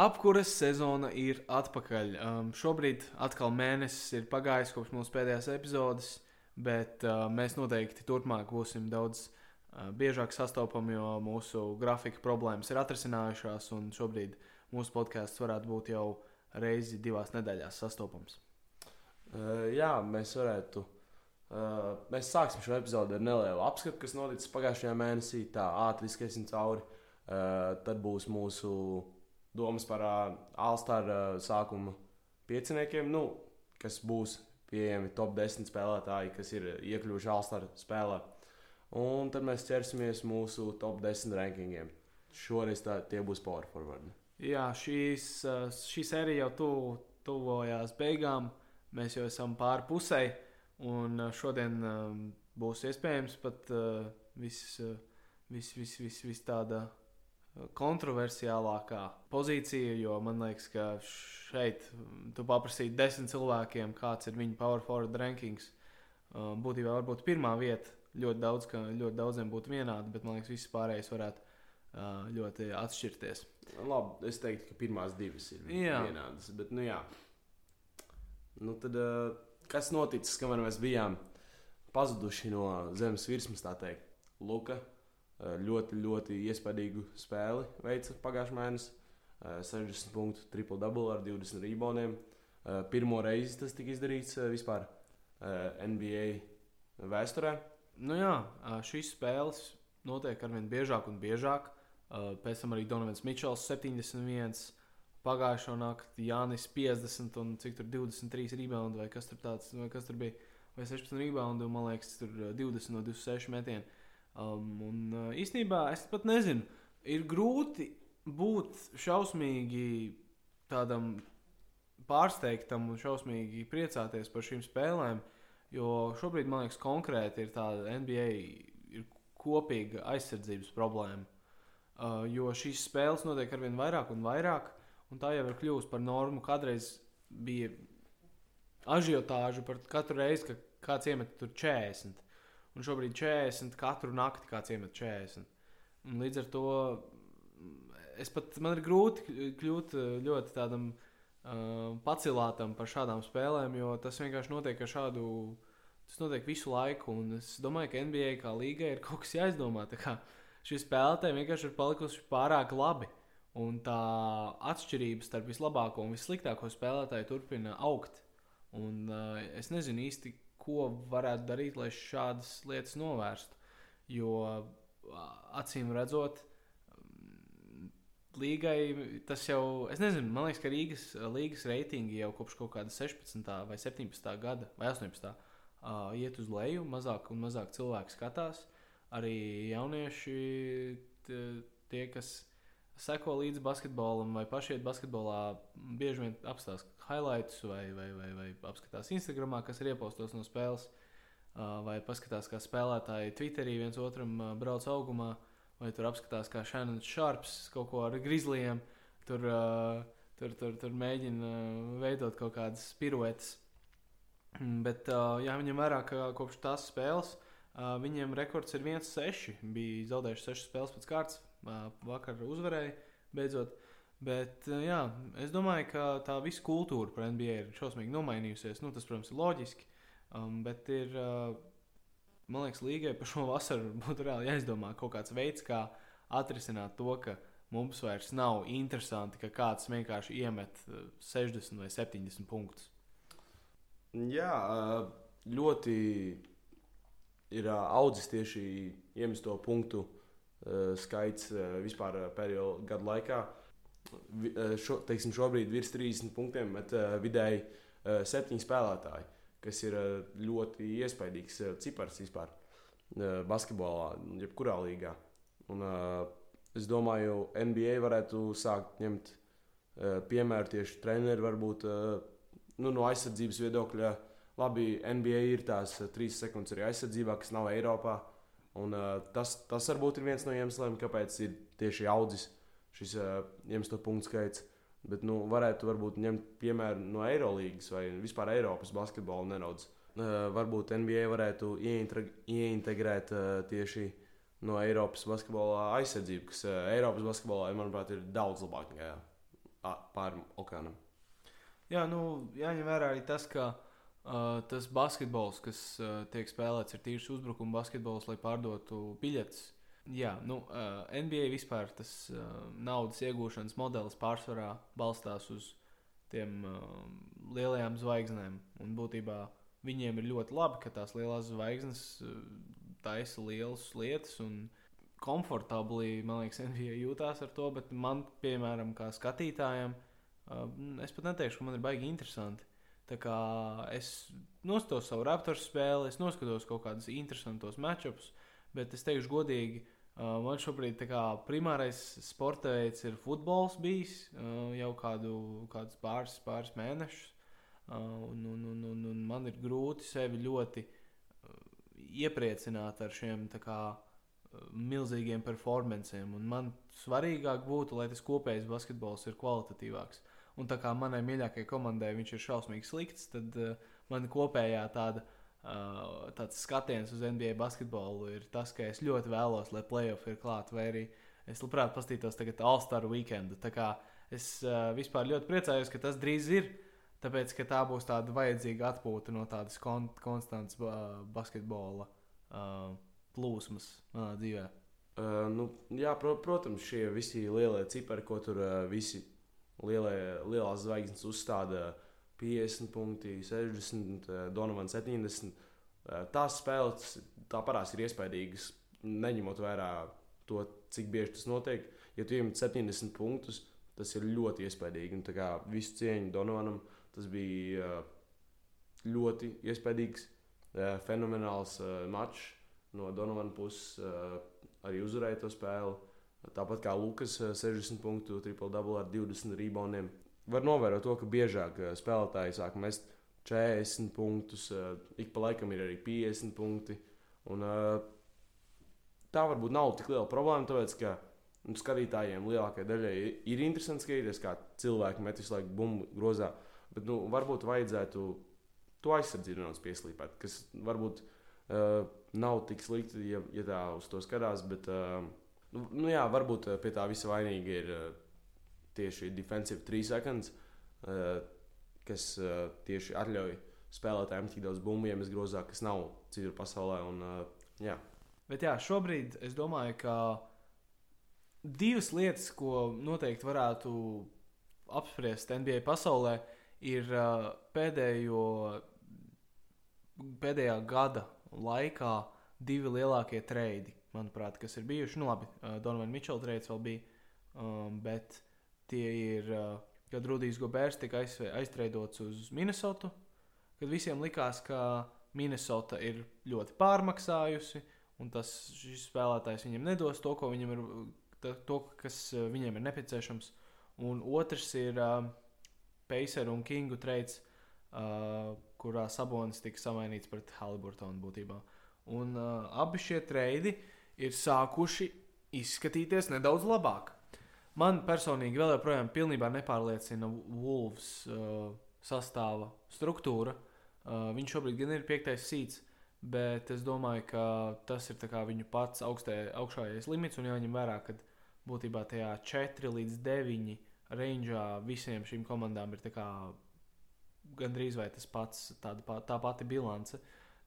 Apkuras sezona ir atpakaļ. Um, šobrīd atkal mēnesis ir pagājis kopš mūsu pēdējās epizodes, bet uh, mēs noteikti turpmāk būsim daudz uh, biežāk sastopami, jo mūsu grafika problēmas ir atrisinājušās, un šobrīd mūsu podkāsts varētu būt jau reizi divās nedēļās sastopams. Uh, jā, mēs varētu. Uh, mēs sāksim šo epizodi ar nelielu apskatu, kas noticis pagājušajā mēnesī. Tā ātri skriesim cauri. Uh, tad būs mūsu domas par uh, Alstāra uh, sākuma pieciniekiem, nu, kas būs pieejami top 10 spēlētāji, kas ir iekļuvuši Alstāra spēlē. Un tad mēs ķersimies mūsu top 10 rankingiem. Šoreiz tā, tie būs power forward. Jā, šīs, šī sērija jau tu, tuvojās beigām. Mēs jau esam pāri pusē, un šodien būs iespējams pat viss vis, vis, vis, vis tāda kontroversiālākā pozīcija, jo man liekas, ka šeit tu paprasīji desmit cilvēkiem, kāds ir viņu power forward rankings. Uh, būtībā varbūt pirmā vieta ļoti, daudz, ļoti daudziem būtu vienāda, bet man liekas, visas pārējās varētu uh, ļoti atšķirties. Labi, es teiktu, ka pirmās divas ir jā. vienādas. Bet, nu, jā. Nu, tad, uh, kas noticis, kamēr mēs bijām pazuduši no zemes virsmas, tā teikt? Luka Eh, ļoti, ļoti iespaidīgu spēli veica pagājušā mēnesī. 60 punktu, triple double ar 20 reboundiem. Eh, pirmo reizi tas tika izdarīts eh, vispār NBA vēsturē. Nu jā, šīs spēles notiek arvien biežāk un biežāk. Pēc tam arī Donovans Mičels 71, pagājušā naktī Jānis 50 un cik tur 23 reboundu vai kas tur, tāds, vai kas tur bija. Vai 16 reboundu, man liekas, tur 20 no 26 metieniem. Um, un uh, īstenībā es pat nezinu, ir grūti būt šausmīgi tādam pārsteigtam un šausmīgi priecāties par šīm spēlēm. Jo šobrīd, man liekas, konkrēti ir tāda NBA ir kopīga aizsardzības problēma. Uh, jo šīs spēles notiek ar vien vairāk un vairāk, un tā jau ir kļuvusi par normu. Kādreiz bija ažiotāža par katru reizi, kad kāds iemet tur 40. Un šobrīd 40 katru nakti kāds iemet 40. Un līdz ar to es pat man ir grūti kļūt eh, ļoti tādam uh, pacilātam par šādām spēlēm, jo tas vienkārši notiek ar šādu. Tas notiek visu laiku, un es domāju, ka NBA kā līga ir kaut kas jāizdomā. Šie spēlētāji vienkārši ir palikuši pārāk labi. Un tā atšķirība starp vislabāko un vissliktāko spēlētāju turpina augt. Un, uh, es nezinu īsti, ko varētu darīt, lai šādas lietas novērstu. Jo acīm redzot, līgai tas jau, es nezinu, man liekas, ka Rīgas līgas reitingi jau kopš kaut kāda 16. vai 17. gada vai 18. Uh, iet uz leju, mazāk un mazāk cilvēku skatās. Arī jaunieši, tie, kas seko līdzi basketbolam vai paši iet basketbolā, bieži vien apstāsta highlights vai, vai, vai, vai apskatās Instagram, kas ir iepostos no spēles, vai paskatās, kā spēlētāji Twitterī viens otram brauc augumā, vai tur apskatās, kā Shannon Sharps kaut ko ar grizlijiem tur, tur, tur, tur mēģina veidot kaut kādas piruetes. Bet jāņem vērā, ka kopš tās spēles viņiem rekords ir 1-6. Bija zaudējuši 6 spēles pēc kārtas vakar uzvarēja beidzot. Bet, jā, es domāju, ka tā visa kultūra par NBA ir šausmīgi nomainījusies. Nu, tas, protams, ir loģiski. Um, bet ir, uh, man liekas, līgai par šo vasaru būtu reāli jāizdomā kaut kāds veids, kā atrisināt to, ka mums vairs nav interesanti, ka kāds vienkārši iemet 60 vai 70 punktus. Jā, ļoti ir audzis tieši iemesto punktu Eh, skaits eh, vispār eh, pēdējo gadu laikā. Šo, teiksim, šobrīd virs 30 punktiem, bet vidēji septiņi spēlētāji, kas ir ļoti iespaidīgs cipars vispār basketbolā, jebkurā līgā. Un, es domāju, NBA varētu sākt ņemt piemēru tieši treneri, varbūt nu, no aizsardzības viedokļa. Labi, NBA ir tās trīs sekundes arī aizsardzībā, kas nav Eiropā. Un, uh, tas, tas varbūt ir viens no iemesliem, kāpēc ir tieši audzis šis uh, iemesto punktu skaits. Bet nu, varētu varbūt ņemt piemēru no Eirolandes vai vispār Eiropas basketbola nedaudz. Uh, varbūt NBA varētu ieintegrēt uh, tieši no Eiropas basketbola aizsardzību, kas uh, Eiropas basketbolā, manuprāt, ir daudz labāk nekā pāri okeānam. Jā, nu, jāņem vērā arī tas, ka uh, tas basketbols, kas uh, tiek spēlēts, ir tīrs uzbrukuma basketbols, lai pārdotu biļetes. Jā, nu, uh, NBA vispār tas uh, naudas iegūšanas modelis pārsvarā balstās uz tiem uh, lielajām zvaigznēm. Un būtībā viņiem ir ļoti labi, ka tās lielās zvaigznes taisa lielas lietas. Un, komfortabli, man liekas, NBA jūtās ar to, bet man, piemēram, kā skatītājam, es pat neteikšu, ka man ir baigi interesanti. Tā kā es noskatos savu raptoru spēli, es noskatos kaut kādus interesantus matčus, bet es teikšu godīgi, man šobrīd kā, primārais sporta veids ir futbols bijis jau kādu, kādus pāris, pāris mēnešus. Un, un, un, un, un man ir grūti sevi ļoti iepriecināt ar šiem kā, milzīgiem performanciem. Man svarīgāk būtu, lai tas kopējais basketbols ir kvalitatīvāks. Un tā kā manai mīļākajai komandai viņš ir šausmīgi slikts, tad uh, man kopējā tāda, uh, tāds skatiens uz NBA basketbolu ir tas, ka es ļoti vēlos, lai playoff ir klāta, vai arī es labprāt paskatītos tagad All-Star weekendu. Es uh, vispār ļoti priecājos, ka tas drīz ir. Tāpēc, tā būs tāda vajadzīga atpūta no tādas kon konstantas uh, basketbola uh, plūsmas manā dzīvē. Uh, nu, jā, pro, protams, šie visi lielie cipari, ko tur uh, visi lielie, lielās zvaigznes uzstāda 50 punkti, 60, uh, Donovan 70. Uh, tās spēles tā parās ir iespaidīgas, neņemot vērā to, cik bieži tas notiek. Ja tu iemet 70 punktus, tas ir ļoti iespaidīgi. Un, kā, visu cieņu Donovanam, tas bija uh, ļoti iespaidīgs, uh, fenomenāls uh, mačs no Donovana puses arī uzvarēja to spēli. Tāpat kā Lukas, 60 eh, punktu, triple double ar 20 reboundiem. Var novērot to, ka biežāk eh, spēlētāji sāk mest 40 punktus, uh, ik pa laikam ir arī 50 punkti. Un, uh, tā varbūt nav tik liela problēma, tāpēc ka nu, skatītājiem lielākajai daļai ir interesanti skatīties, kā cilvēki met visu laiku bumbu grozā. Bet nu, varbūt vajadzētu to aizsardzību nedaudz pieslīpēt, kas varbūt uh, nav tik slikti, ja, ja tā uz to skatās. Bet, uh, nu, nu jā, varbūt pie tā visa vainīga ir uh, tieši defensive 3 seconds, uh, kas uh, tieši atļauj spēlētājiem tik daudz bumbu iemes grozā, kas nav citur pasaulē. Un, uh, jā. Bet jā, šobrīd es domāju, ka divas lietas, ko noteikti varētu apspriest NBA pasaulē, ir uh, pēdējo, pēdējā gada laikā divi lielākie treidi, manuprāt, kas ir bijuši. Nu, labi, uh, Donovana Mičela treids vēl bija, um, bet tie ir, kad Rudijs Gobērs tika aiz, aiztreidots uz Minnesotu, kad visiem likās, ka Minnesota ir ļoti pārmaksājusi, un tas spēlētājs viņam nedos to, viņam ir, to kas viņiem ir nepieciešams. Un otrs ir uh, Pacer un Kingu treids, uh, kurā Sabonis tika samainīts pret Haliburtonu būtībā. Un uh, abi šie treidi ir sākuši izskatīties nedaudz labāk. Man personīgi vēl joprojām pilnībā nepārliecina Wolves uh, sastāva struktūra. Uh, viņš šobrīd gan ir piektais sīts, bet es domāju, ka tas ir viņu pats augstē, augšējais limits. Un jāņem vērā, ka būtībā tajā 4 līdz 9 rangeā visiem šīm komandām ir gandrīz vai tas pats, tāda, tā pati bilance.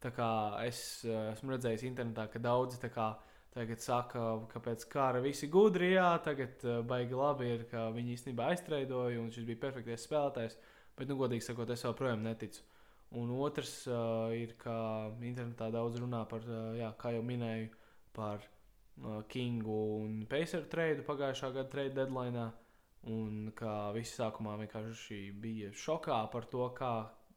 Tā kā es eh, esmu redzējis internetā, ka daudzi kā, tagad saka, ka pēc kara visi gudri, jā, tagad uh, baigi labi ir, ka viņi īstenībā aiztreidoja un šis bija perfektais spēlētājs. Bet, nu, godīgi sakot, es joprojām neticu. Un otrs uh, ir, ka internetā daudz runā par, uh, jā, kā jau minēju, par uh, Kingu un Paceru treidu pagājušā gada trade deadline. Uh, Un kā visi sākumā vienkārši bija šokā par to, kā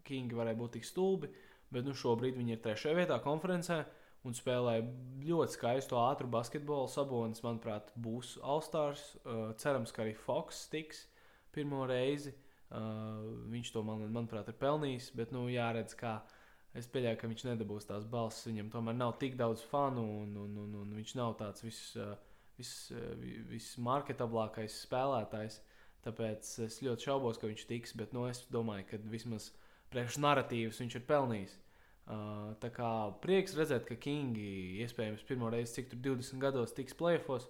Kingi varēja būt tik stulbi, bet nu, šobrīd viņi ir trešajā vietā konferencē un spēlē ļoti skaistu ātru basketbolu. Sabonis, manuprāt, būs All-Stars. Uh, cerams, ka arī Fox tiks pirmo reizi. Uh, viņš to, man, manuprāt, ir pelnījis, bet nu, jāredz, kā es pieļauju, ka viņš nedabūs tās balss. Viņam tomēr nav tik daudz fanu un, un, un, un viņš nav tāds viss. Uh, vismarketablākais vis spēlētājs. Tāpēc es ļoti šaubos, ka viņš tiks, bet nu, es domāju, ka vismaz priekšnarratīvus viņš ir pelnījis. Uh, tā kā prieks redzēt, ka Kingi iespējams pirmo reizi, cik tur 20 gados tiks plēfos.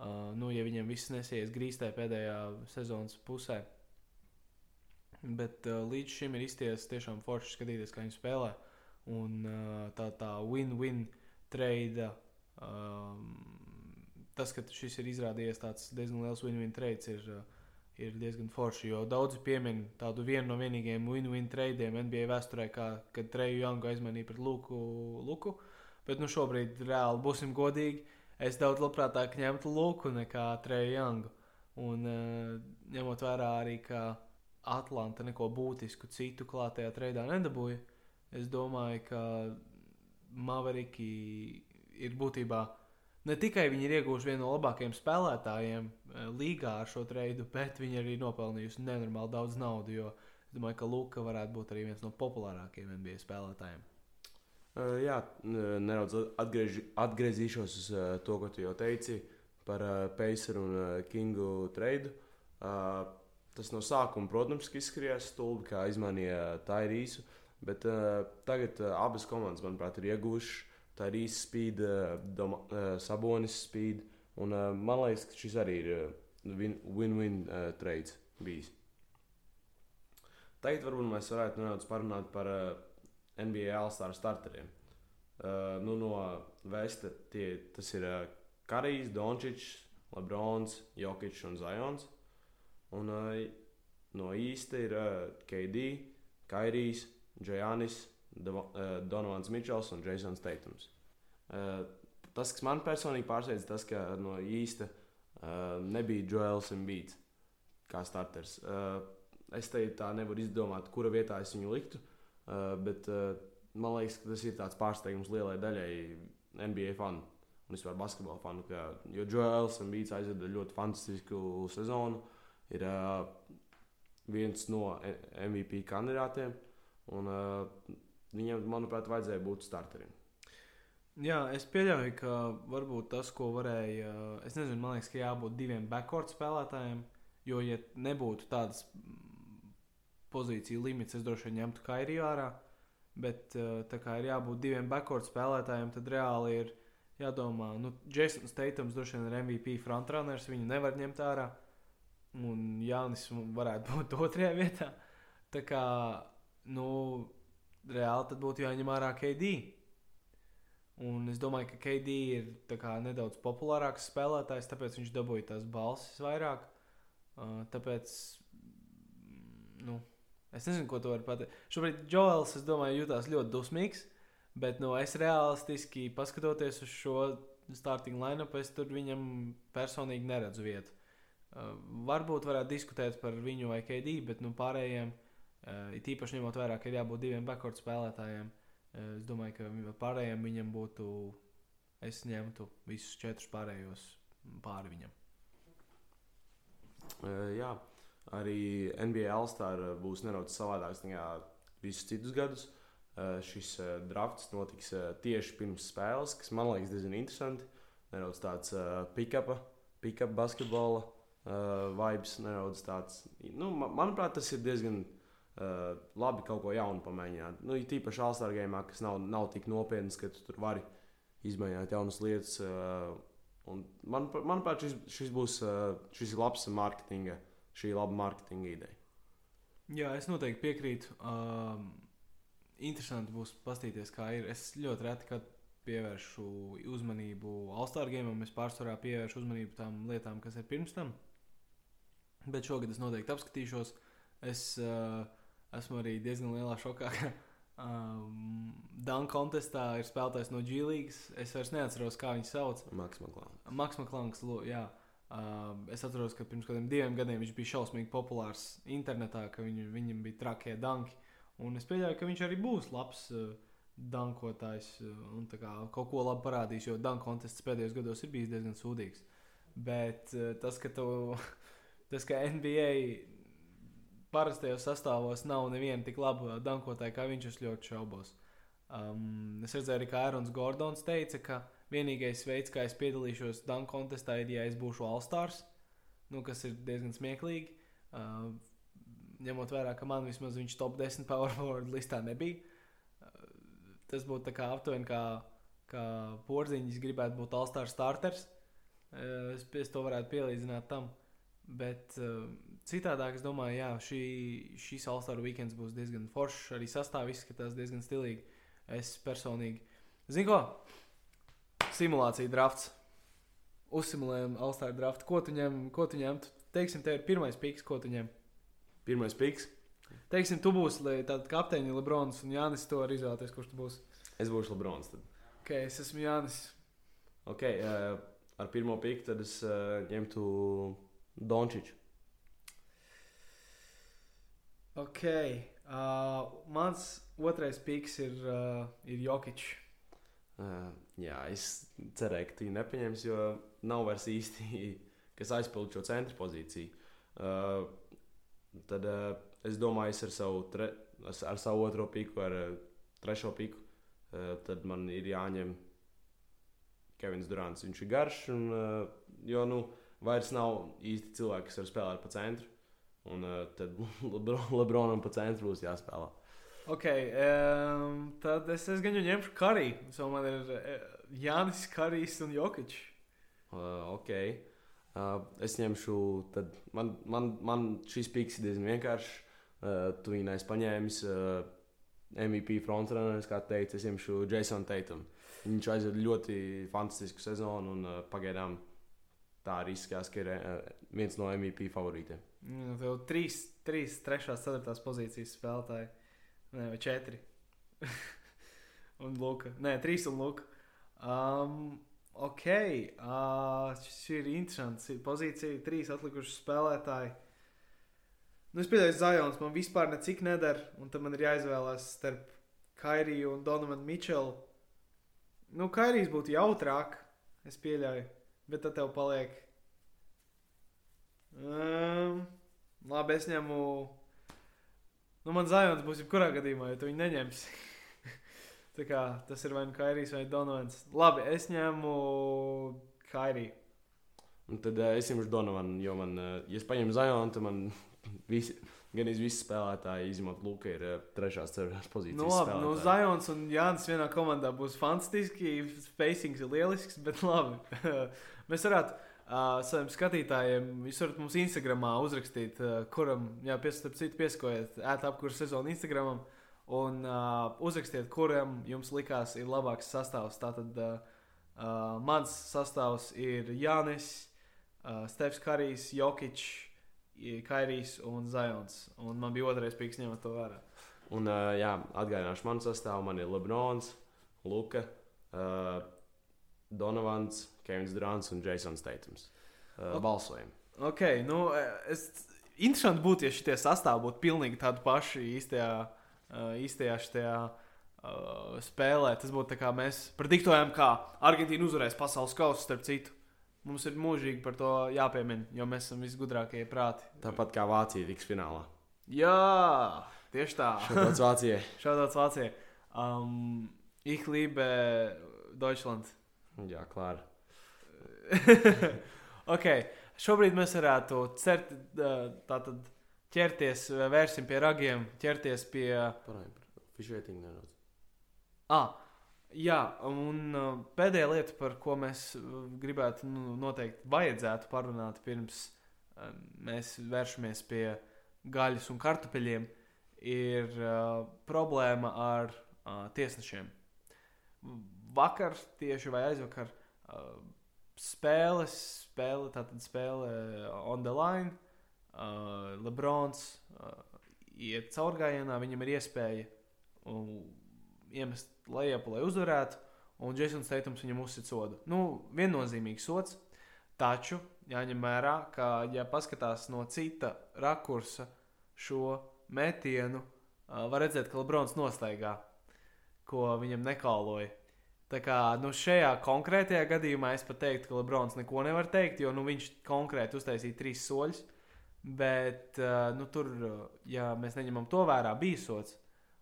Uh, nu, ja viņam viss nesies grīstē pēdējā sezonas pusē. Bet uh, līdz šim ir izties tiešām forši skatīties, kā viņi spēlē. Un uh, tā tā win-win trade. Um, tas, ka šis ir izrādījies tāds diezgan liels win-win trades, ir, uh, ir diezgan forši. Jo daudzi piemin tādu vienu no vienīgajiem win-win tradeiem NBA vēsturē, kā, kad Treju Jangu aizmanīja pret Luku. Luku. Bet nu, šobrīd, reāli, būsim godīgi, es daudz labprātāk ņemtu Luku nekā Treju Jangu. Un uh, ņemot vērā arī, ka Atlanta neko būtisku citu klātajā treidā nedabūja, es domāju, ka Maveriki ir būtībā ne tikai viņi ir ieguvuši vienu no labākajiem spēlētājiem uh, līgā ar šo treidu, bet viņi arī nopelnījuši nenormāli daudz naudas. Jo es domāju, ka Luka varētu būt arī viens no populārākajiem NBA spēlētājiem. Uh, jā, nedaudz atgriež, atgriezīšos uz uh, to, ko tu jau teici par uh, Paceru un uh, Kingu treidu. Uh, tas no sākuma, protams, izskatījās stulbi, kā izmainīja Tairīsu, bet uh, tagad uh, abas komandas, manuprāt, ir ieguvušas Tairīsu speed, uh, uh, Sabonis speed, un uh, man liekas, ka šis arī ir win-win trades bijis. Tagad varbūt mēs varētu nedaudz parunāt par NBA All-Star starteriem. Nu, no Vesta tie, tas ir Karijs, Dončičs, Lebrons, Jokic un Zajons. Un no īsta ir KD, Kairijs, Džajanis, Donovans Mičels un Jasons Teitums. Uh, tas, kas man personīgi pārsteidz, tas, ka no īsta uh, nebija Joels Embiid kā starters. Es te tā nevaru izdomāt, kura vietā es viņu liktu. Bet man liekas, ka tas ir tāds pārsteigums lielai daļai NBA fanu un vispār basketbola fanu. Ka, jo Joels un Bīts aizveda ļoti fantastisku sezonu. Ir viens no MVP kandidātiem. Un, uh, viņam, manuprāt, vajadzēja būt starterim. Jā, es pieļauju, ka varbūt tas, ko varēja. Es nezinu, man liekas, ka jābūt diviem backcourt spēlētājiem. Jo, ja nebūtu tādas pozīciju limits, es droši vien ņemtu Kairiju ārā. Bet eh, tā kā ir jābūt diviem backcourt spēlētājiem, tad reāli ir jādomā, nu, Jasons Teitams droši vien ir MVP frontrunners, viņu nevar ņemt ārā. Un Jānis varētu būt otrajā vietā. Tā kā, nu, reāli tad būtu jāņem ārā KD. Un es domāju, ka KD ir nedaudz populārāks spēlētājs, tāpēc viņš dabūja tās balsis vairāk. Uh, tāpēc, nu, Es nezinu, ko tu vari pateikt. Šobrīd Joels, es domāju, jutās ļoti dusmīgs. Bet nu, es realistiski paskatoties uz šo starting line-up, es tur viņam personīgi neredzu vietu. Uh, varbūt varētu diskutēt par viņu vai KD, bet nu, pārējiem, uh, it īpaši ņemot vērā, ka ir jābūt diviem backcourt spēlētājiem, uh, es domāju, ka pārējiem viņam būtu, es ņemtu visus četrus pārējos pāri viņam. Uh, jā, Arī NBA All-Star būs nedaudz savādāks nekā visus citus gadus. Uh, šis uh, drafts notiks uh, tieši pirms spēles, kas man liekas diezgan interesanti. Nedaudz tāds uh, pick-up, pick-up basketbola uh, vibes, nedaudz tāds. Nu, man, manuprāt, tas ir diezgan uh, labi kaut ko jaunu pamēģināt. Nu, tīpaši All-Star game, kas nav, nav tik nopietns, ka tu tur vari izmēģināt jaunas lietas. Uh, man, manuprāt, šis, šis būs uh, šis labs mārketinga šī laba mārketinga ideja. Jā, es noteikti piekrītu. Um, interesanti būs paskatīties, kā ir. Es ļoti reti, kad pievēršu uzmanību Alstāra Es pārsvarā pievēršu uzmanību tām lietām, kas ir pirms tam. Bet šogad es noteikti apskatīšos. Es uh, esmu arī diezgan lielā šokā, um, Dunk kontestā ir spēlētājs no G League. Es vairs neatceros, kā viņu sauc. Maks Maklāns. Maks Maklāns, jā. Uh, es atceros, ka pirms kādiem diviem gadiem viņš bija šausmīgi populārs internetā, ka viņu, viņam bija trakie danki. Un es pieļauju, ka viņš arī būs labs uh, dankotājs uh, un kā, kaut ko labi parādīs, jo danku kontests pēdējos gados ir bijis diezgan sūdīgs. Bet uh, tas, ka, tu, tas, ka NBA parastajos sastāvos nav neviena tik laba dankotāja kā viņš, es ļoti šaubos. Um, es redzēju, arī, ka Ārons Gordons teica, ka Vienīgais veids, kā es piedalīšos Dunk kontestā, ir, ja es būšu All-Stars, nu, kas ir diezgan smieklīgi. Uh, ņemot vērā, ka man vismaz viņš top 10 power forward listā nebija. Uh, tas būtu aptuveni kā, kā porziņš gribētu būt All-Star starters. Uh, es, es to varētu pielīdzināt tam. Bet uh, citādāk, es domāju, jā, šī, šīs All-Star weekends būs diezgan foršs. Arī sastāvs izskatās diezgan stilīgi. Es personīgi. Zinu, ko? Simulācija drafts. Uzsimulējam All-Star draftu. Ko tu ņem? Ko tu ņem? Teiksim, tev ir pirmais piks, ko tu ņem. Pirmais piks. Teiksim, tu būsi tāda kapteiņa Lebrons un Jānis. To var izvēlēties, kurš tu būsi. Es būšu Lebrons. Tad. Ok, es esmu Jānis. Ok, uh, ar pirmo piku tad es uh, ņemtu Dončiču. Ok, uh, mans otrais piks ir, uh, ir Jokic. Uh, jā, es cerēju, ka tu nepaņemsi, jo nav vairs īsti, kas aizpildītu šo centra pozīciju. Uh, tad uh, es domāju, es ar savu, tre, ar savu otro piku, ar uh, trešo piku, uh, tad man ir jāņem Kevins Durants. Viņš ir garš, un, uh, jo nu, vairs nav īsti cilvēki, kas var spēlēt pa centru. Un uh, tad Lebronam pa centru būs jāspēlē. Ok, um, tad es, es gan jau ņemšu karī. So man ir uh, Jānis Karijs un Jokic. Uh, ok. Uh, es ņemšu, tad man, man, man šis piks ir diezgan vienkāršs. Uh, tu neesi paņēmis. Uh, MVP frontrunneris, kā teicu, es ņemšu Jasonu Tatum. Viņš aizved ļoti fantastisku sezonu un uh, pagaidām tā arī izskatās, ka ir uh, viens no MVP favorītiem. Mm, tev trīs, trīs, trešās, ceturtās pozīcijas spēlētāji. Nē, vai četri. un Luka. Nē, trīs un Luka. Um, ok, uh, šis ir interesants. Pozīcija trīs atlikuši spēlētāji. Nu, es pieļauju, Zajons man vispār necik nedara, un tad man ir jāizvēlās starp Kairiju un Donovanu Mičelu. Nu, Kairijs būtu jautrāk, es pieļauju, bet tad tev paliek. Um, labi, es ņemu Nu, man Zajons būs jebkurā gadījumā, ja tu viņu neņemsi. Tā kā tas ir vai nu Kairijs vai Donovans. Labi, es ņemu Kairiju. Un tad uh, es ņemšu Donovanu, jo man, uh, ja es paņemu Zajonu, tad man visi, gan visi spēlētāji, izņemot Luka, ir uh, trešās, ceturtās pozīcijas. Nu, labi, nu, Zajons un Jānis vienā komandā būs fantastiski. Spacings ir lielisks, bet labi. Mēs varētu Uh, saviem skatītājiem jūs varat mums Instagramā uzrakstīt, uh, kuram, piesakojiet, ēta apkursu sezonu Instagramam un uh, uzrakstiet, kuram jums likās ir labāks sastāvs. Tātad uh, uh, mans sastāvs ir Jānis, uh, Stefs Karijs, Jokic, Kairijs un Zajons. Un man bija otrais piks ņemot to vērā. Un, uh, jā, atgādināšu manu sastāvu. Man ir Lebrons, Luka, uh, Donovans, Kevins Durants un Jasons Teitons. Uh, Ok. balsojam. Ok, nu, es. Interesanti būtu, ja šie sastāvdi būtu pilnīgi tādi paši īstajā, uh, īstajā šajā uh, spēlē. Tas būtu tā kā mēs prediktojam, kā Argentīna uzvarēs pasaules kausu, starp citu. Mums ir mūžīgi par to jāpiemina, jo mēs esam visgudrākie prāti. Tāpat kā Vācija tiks finālā. Jā, tieši tā. Šāds Vācijai. Šādāds Vācijai. Um, ich liebe Deutschland. Jā, klāra. ok, šobrīd mēs varētu cert, tātad ķerties, vērsim pie ragiem, ķerties pie. Fišētiņu nedaudz. Ah, jā, un pēdējā lieta, par ko mēs gribētu nu, noteikti vajadzētu parunāt pirms mēs vēršamies pie gaļas un kartupeļiem, ir uh, problēma ar uh, tiesnešiem. Vakar tieši vai aizvakar uh, spēles, spēle, tātad spēle on the line. Uh, Lebrons uh, iet caurgājienā, viņam ir iespēja um, iemest lejupu, lai uzvarētu, un Jasons Teitums viņam uzsit sodu. Nu, viennozīmīgs sods, taču jāņem vērā, ka, ja paskatās no cita rakursa šo metienu, uh, var redzēt, ka Lebrons nostaigā, ko viņam nekauloja. Tā kā nu, šajā konkrētajā gadījumā es pat teiktu, ka Lebrons neko nevar teikt, jo nu, viņš konkrēti uztaisīja trīs soļus. Bet uh, nu, tur, uh, ja mēs neņemam to vērā, bija sots.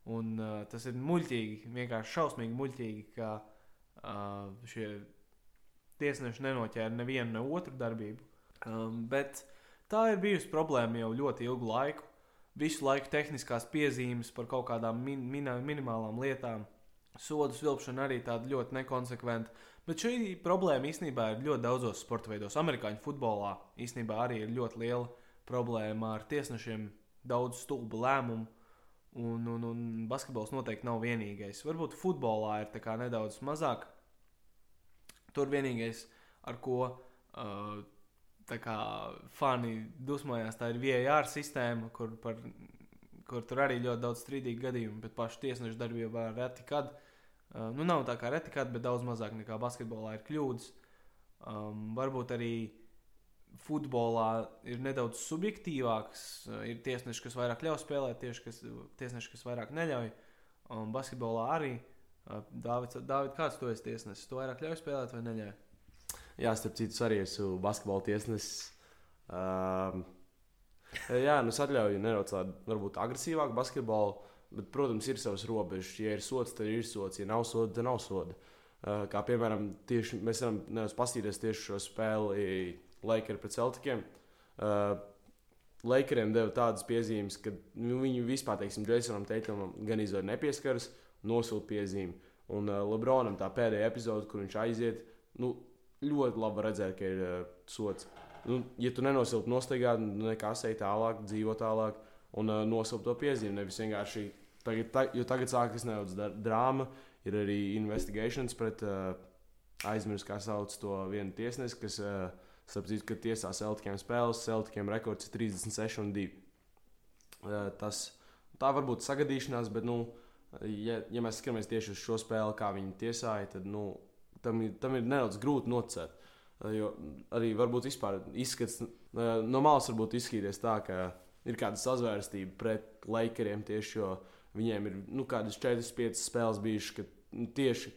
Un uh, tas ir muļķīgi, vienkārši šausmīgi muļķīgi, ka uh, šie tiesneši nenoķēra nevienu ne otru darbību. Um, bet tā ir bijusi problēma jau ļoti ilgu laiku. Visu laiku tehniskās piezīmes par kaut kādām min min minimālām lietām, sodu vilkšana arī tāda ļoti nekonsekventa. Bet šī problēma īstenībā ir ļoti daudzos sporta veidos. Amerikāņu futbolā īstenībā arī ir ļoti liela problēma ar tiesnešiem, daudz stulbu lēmumu. Un, un, un basketbols noteikti nav vienīgais. Varbūt futbolā ir nedaudz mazāk. Tur vienīgais, ar ko uh, kā, fani dusmojās, tā ir VAR sistēma, kur, par, kur tur arī ļoti daudz strīdīgu gadījumu, bet pašu tiesnešu darbībā reti kad. Uh, nu, nav tā kā reti kad, bet daudz mazāk nekā basketbolā ir kļūdas. Um, varbūt arī futbolā ir nedaudz subjektīvāks. Ir tiesneši, kas vairāk ļauj spēlēt, tieši kas, tiesneši, kas vairāk neļauj. Un basketbolā arī. Dāvids, Dāvid, kāds tu esi tiesnesis? Tu vairāk ļauj spēlēt vai neļauj? Jā, starp citu, arī esmu basketbola tiesnesis. Um, jā, nu es atļauju nedaudz tādu, varbūt agresīvāku basketbolu, bet, protams, ir savas robežas. Ja ir sots, tad ir sots, ja nav soda, tad nav soda. Uh, kā piemēram, tieši, mēs varam nedaudz paskatīties tieši šo spēli Lakers pret Celtikiem. Uh, Lakeriem deva tādas piezīmes, ka nu, viņi vispār, teiksim, Jasonam Teitamam gan izvēlējās nepieskaras, nosūta piezīmi. Un uh, Lebronam tā pēdējā epizode, kur viņš aiziet, nu, ļoti labi redzēt, ka ir uh, sots. Nu, ja tu nenosilti nostaigā, nu, nekas ej tālāk, dzīvo tālāk un uh, nosaukt to piezīmi. Nevis vienkārši tagad, ta, jo tagad sākas nedaudz drāma, ir arī investigations pret uh, aizmirst, kā sauc to vienu tiesnesi, kas uh, Sapratu, ka tiesā Celtikiem spēles, Celtikiem rekords ir 36 un 2. Tas tā var būt sagadīšanās, bet, nu, ja, ja mēs skatāmies tieši uz šo spēli, kā viņi tiesāja, tad nu, tam, tam ir nedaudz grūti nocēt. Jo arī varbūt izskats no malas varbūt izskatīties tā, ka ir kāda sazvērstība pret Lakeriem tieši jo viņiem ir nu, kādas 4-5 spēles bijušas, ka nu, tieši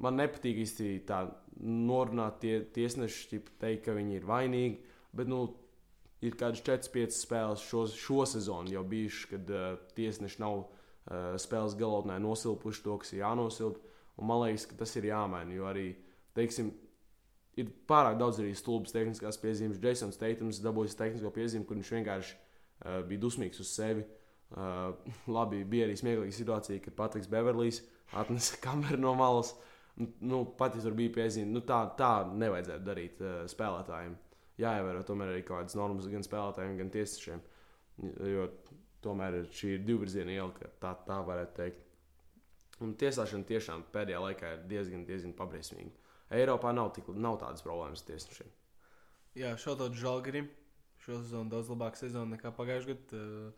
man nepatīk īsti tā norunāt tie, tiesneši, teikt, ka viņi ir vainīgi. Bet nu, ir kādas 4-5 spēles šo, šo sezonu jau bijušas, kad uh, tiesneši nav uh, spēles galotnē nosilpuši to, kas ir jānosilp. Un man liekas, ka tas ir jāmaina. Jo arī, teiksim, ir pārāk daudz arī stulbas tehniskās piezīmes. Jasons Teitons dabūjis tehnisko piezīmi, kur viņš vienkārši uh, bija dusmīgs uz sevi. Uh, labi, bija arī smieklīga situācija, kad Patriks Beverlijs atnesa kameru no malas. Uh, nu, pat ja tur bija piezīme, nu, tā, tā nevajadzētu darīt uh, spēlētājiem. Jāievēro tomēr arī kaut kādas normas gan spēlētājiem, gan tiesnešiem. Jo tomēr šī ir divvirziena iela, tā, tā varētu teikt. Un tiesāšana tiešām pēdējā laikā ir diezgan, diezgan pabriesmīga. Eiropā nav, tik, nav tādas problēmas tiesnešiem. Jā, šādi žēlgari. Šo sezonu daudz labāka sezona nekā pagājušajā gadā.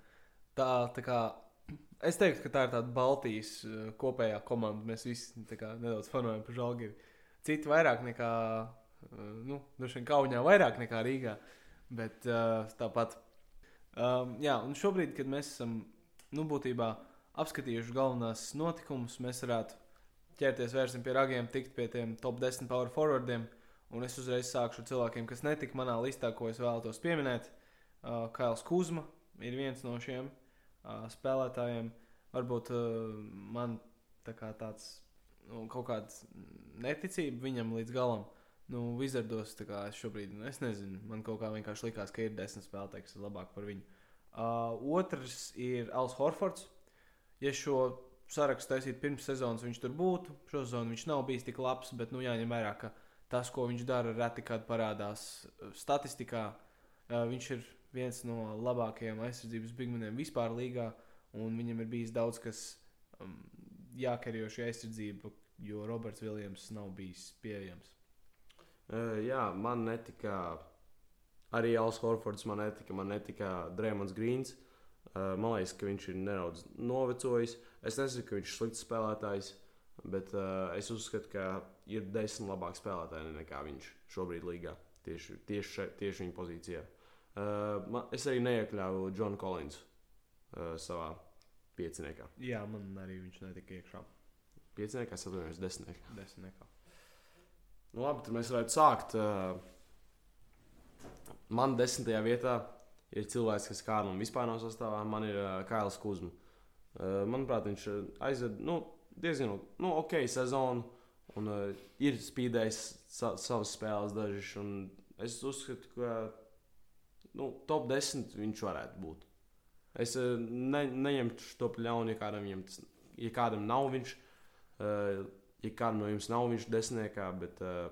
Tā, tā kā Es teiktu, ka tā ir tāda Baltijas uh, kopējā komanda. Mēs visi kā, nedaudz fanojam par Žalgiru. Citi vairāk nekā, uh, nu, droši vien Kaunijā vairāk nekā Rīgā. Bet uh, tāpat. Um, jā, un šobrīd, kad mēs esam, nu, būtībā apskatījuši galvenās notikumus, mēs varētu ķerties vērsim pie ragiem, tikt pie tiem top 10 power forwardiem. Un es uzreiz sākšu ar cilvēkiem, kas netika manā listā, ko es vēlētos pieminēt. Uh, Kails Kuzma ir viens no šiem uh, spēlētājiem. Varbūt uh, man tā kā tāds nu, kaut kāds neticība viņam līdz galam. Nu, Vizardos šobrīd, nu, es nezinu, man kaut kā vienkārši likās, ka ir desmit spēlētāji, kas ir labāk par viņu. Uh, otrs ir Alans Horfords. Ja šo sarakstu taisītu pirms sezonas, viņš tur būtu. Šo sezonu viņš nav bijis tik labs, bet nu, jāņem vērā, ka tas, ko viņš dara, reti kad parādās statistikā. Uh, viņš ir viens no labākajiem aizsardzības bigmaniem vispār līgā, un viņam ir bijis daudz kas um, jākarjo šī aizsardzība, jo Roberts Viljams nav bijis pieejams. Uh, jā, man netika arī Alans Horfords, man netika, man netika Drēmons Grīns. Uh, man liekas, ka viņš ir nedaudz novecojis. Es nesaku, ka viņš ir slikts spēlētājs, bet uh, es uzskatu, ka ir desmit labāki spēlētāji nekā viņš šobrīd līgā. Tieši, tieši, tieši viņa pozīcijā. Uh, man, es arī neiekļāvu Džonu Kolins uh, savā pieciniekā. Jā, man arī viņš netika iekšā. Pieciniekā, es atvainojos, desmitniekā. Desmitniekā. Nu, labi, tad mēs varētu sākt. Uh, man desmitajā vietā ir cilvēks, kas kādam vispār nav sastāvā. Man ir Kails Kuzma. Manuprāt, viņš aizved nu, diezgan nu, ok sezonu un uh, ir spīdējis sa savas spēles dažas. Es uzskatu, ka nu, top 10 viņš varētu būt. Es uh, ne, neņemtu to ļaunu, ja kādam, tas, ja kādam nav viņš. Uh, ja kādu no jums nav, viņš desmitniekā, bet uh,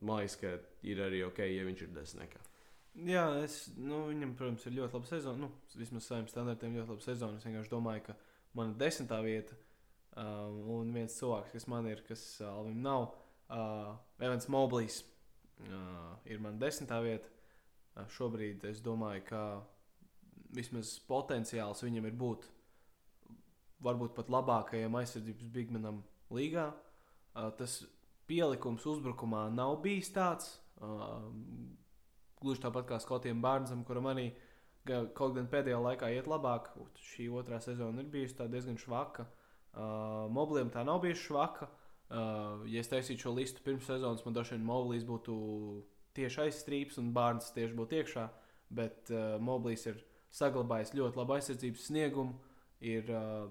man liekas, ka ir arī ok, ja viņš ir desmitniekā. Jā, es, nu, viņam, protams, ir ļoti laba sezona. Nu, vismaz saviem standartiem ļoti laba sezona. Es vienkārši domāju, ka man ir desmitā vieta. Um, un viens cilvēks, kas man ir, kas uh, Alvim nav, uh, Evans Moblijs, uh, ir man desmitā vieta. Uh, šobrīd es domāju, ka vismaz potenciāls viņam ir būt varbūt pat labākajam aizsardzības bigmanam līgā. Uh, tas pielikums uzbrukumā nav bijis tāds. Uh, gluži tāpat kā Skotiem Bārnam, kuram arī kaut gan pēdējā laikā iet labāk. Šī otrā sezona ir bijusi diezgan švaka. Mobliem tā nav bijusi švaka. Ja es taisītu šo listu pirms sezonas, man droši vien Moblijs būtu tieši aizstrīps un Bārns tieši būtu iekšā. Bet uh, Moblijs ir saglabājis ļoti labu aizsardzības sniegumu, ir uh,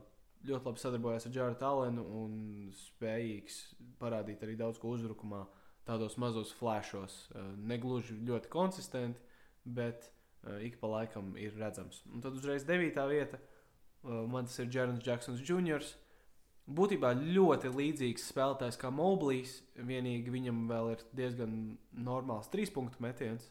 ļoti labi sadarbojas ar Džārdu Talenu un spējīgs parādīt arī daudz ko uzbrukumā, tādos mazos flashos. Uh, negluži ļoti konsistenti, bet uh, ik pa laikam ir redzams. Un tad uzreiz devītā vieta. Uh, man tas ir Jērns Džeksons Jr. Būtībā ļoti līdzīgs spēlētājs kā Moblijs. Vienīgi viņam vēl ir diezgan normāls trīs punktu metiens.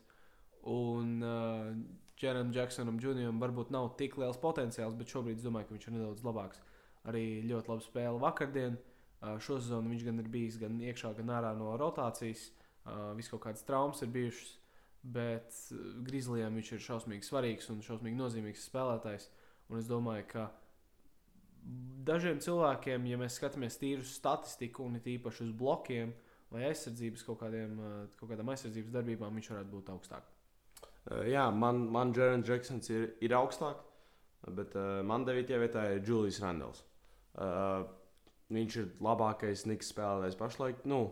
Un uh, Džeram Džeksonam Junijam varbūt nav tik liels potenciāls, bet šobrīd es domāju, ka viņš ir nedaudz labāks. Arī ļoti labi spēle vakardien. Uh, šo sezonu viņš gan ir bijis gan iekšā, gan ārā no rotācijas. Uh, Viss kaut kādas traumas ir bijušas, bet Grizzlijam viņš ir šausmīgi svarīgs un šausmīgi nozīmīgs spēlētājs. Un es domāju, ka dažiem cilvēkiem, ja mēs skatāmies tīri uz statistiku un it īpaši uz blokiem vai aizsardzības kaut, kādiem, kaut kādām aizsardzības darbībām, viņš varētu būt augstāk. Uh, jā, man, man Jēns Džeksons ir, ir augstāk, bet uh, man 9. vietā ir Julijs Randals. Uh, viņš ir labākais Niks spēlētājs pašlaik. Nu,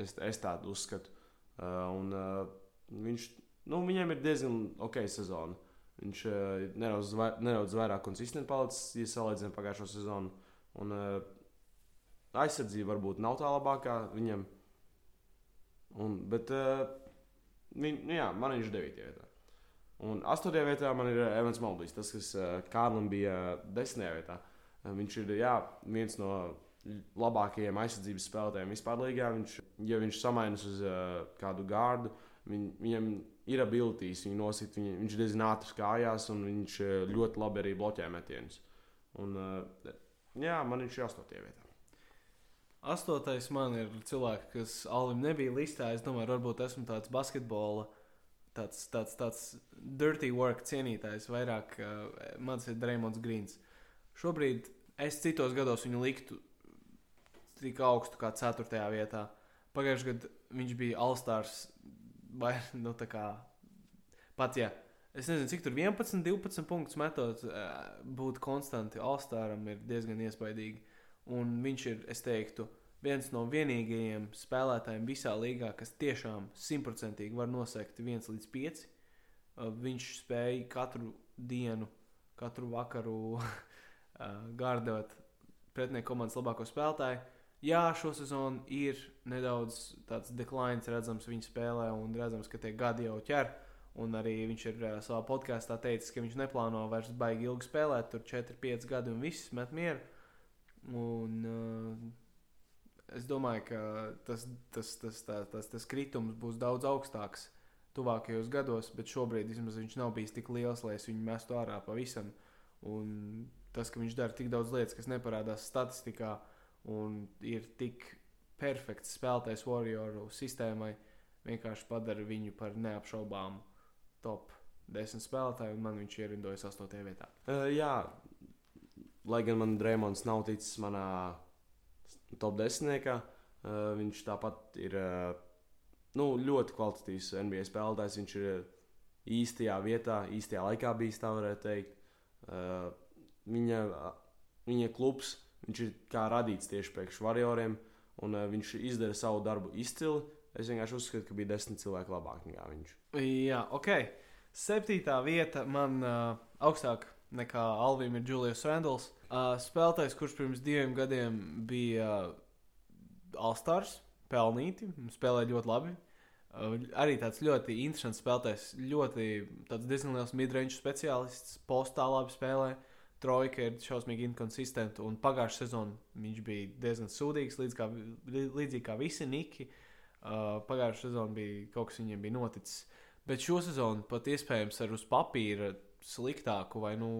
es, es tādu uzskatu. Uh, un, uh, viņš, nu, viņam ir diezgan ok sezona. Viņš uh, nedaudz, nedaudz vairāk konsistenti palicis, ja salīdzinām pagājušo sezonu. Un, uh, aizsardzība varbūt nav tā labākā viņam. Un, bet uh, Viņ, nu jā, man viņš ir 9. vietā. Un 8. vietā man ir Evans Maldijs, tas, kas uh, Kārlim bija 10. vietā. Uh, viņš ir jā, viens no labākajiem aizsardzības spēlētājiem vispār līgā. Viņš, ja viņš samainas uz uh, kādu gārdu, viņ, viņam ir abilitīs, viņu nosit, viņ, viņš ir diezgan ātrs kājās un viņš ļoti labi arī bloķē metienus. Un, uh, jā, man viņš ir 8. vietā. Astotais man ir cilvēks, kas Alim nebija listā. Es domāju, varbūt esmu tāds basketbola, tāds, tāds, tāds dirty work cienītājs. Vairāk uh, mans ir Dreamlands Grīns. Šobrīd es citos gados viņu liktu tik augstu kā 4. vietā. Pagājušajā gadā viņš bija Alstārs vai nu tā kā pat ja. Es nezinu, cik tur 11, 12 punktus metot, būt konstanti Alstāram ir diezgan iespaidīgi. Un viņš ir, es teiktu, viens no vienīgajiem spēlētājiem visā līgā, kas tiešām simtprocentīgi var nosegt 1 līdz 5. Uh, viņš spēja katru dienu, katru vakaru gārdot pretinieku komandas labāko spēlētāju. Jā, šo sezonu ir nedaudz tāds deklāns redzams viņa spēlē, un redzams, ka tie gadi jau ķer. Un arī viņš ir uh, savā podkāstā teicis, ka viņš neplāno vairs baigi ilgi spēlēt, tur 4, 5 gadi un viss met mieru. Un, uh, es domāju, ka tas, tas, tas, tā, tas, tas kritums būs daudz augstāks tuvākajos gados, bet šobrīd vismaz viņš nav bijis tik liels, lai es viņu mestu ārā pavisam. Un tas, ka viņš dara tik daudz lietas, kas neparādās statistikā, un ir tik perfekts spēlētājs Warrioru sistēmai, vienkārši padara viņu par neapšaubāmu top 10 spēlētāju, un man viņš ierindojas 8. vietā. Uh, jā, lai gan man Dreamlands nav ticis manā top 10. Uh, viņš tāpat ir uh, nu, ļoti kvalitatīvs NBA spēlētājs. Viņš ir īstajā vietā, īstajā laikā bijis, tā varētu teikt. Uh, viņa, viņa klubs viņš ir kā radīts tieši priekš varioriem, un uh, viņš izdara savu darbu izcili. Es vienkārši uzskatu, ka bija desmit cilvēki labāk nekā viņš. Jā, ok. Septītā vieta man uh, augstāk nekā Alvim ir Julius Randls. Uh, spēlētājs, kurš pirms diviem gadiem bija uh, Alstars, pelnīti, spēlēja ļoti labi. Uh, arī tāds ļoti interesants spēlētājs, ļoti diezgan liels midrange speciālists, postā labi spēlē. Trojka ir šausmīgi inkonsistenta. Un pagājušā sezonā viņš bija diezgan sūdīgs, līdz kā, līdzīgi kā visi Niki. Uh, pagājušā sezonā bija kaut kas viņiem bija noticis. Bet šo sezonu pat iespējams ar uz papīra sliktāku vai nu,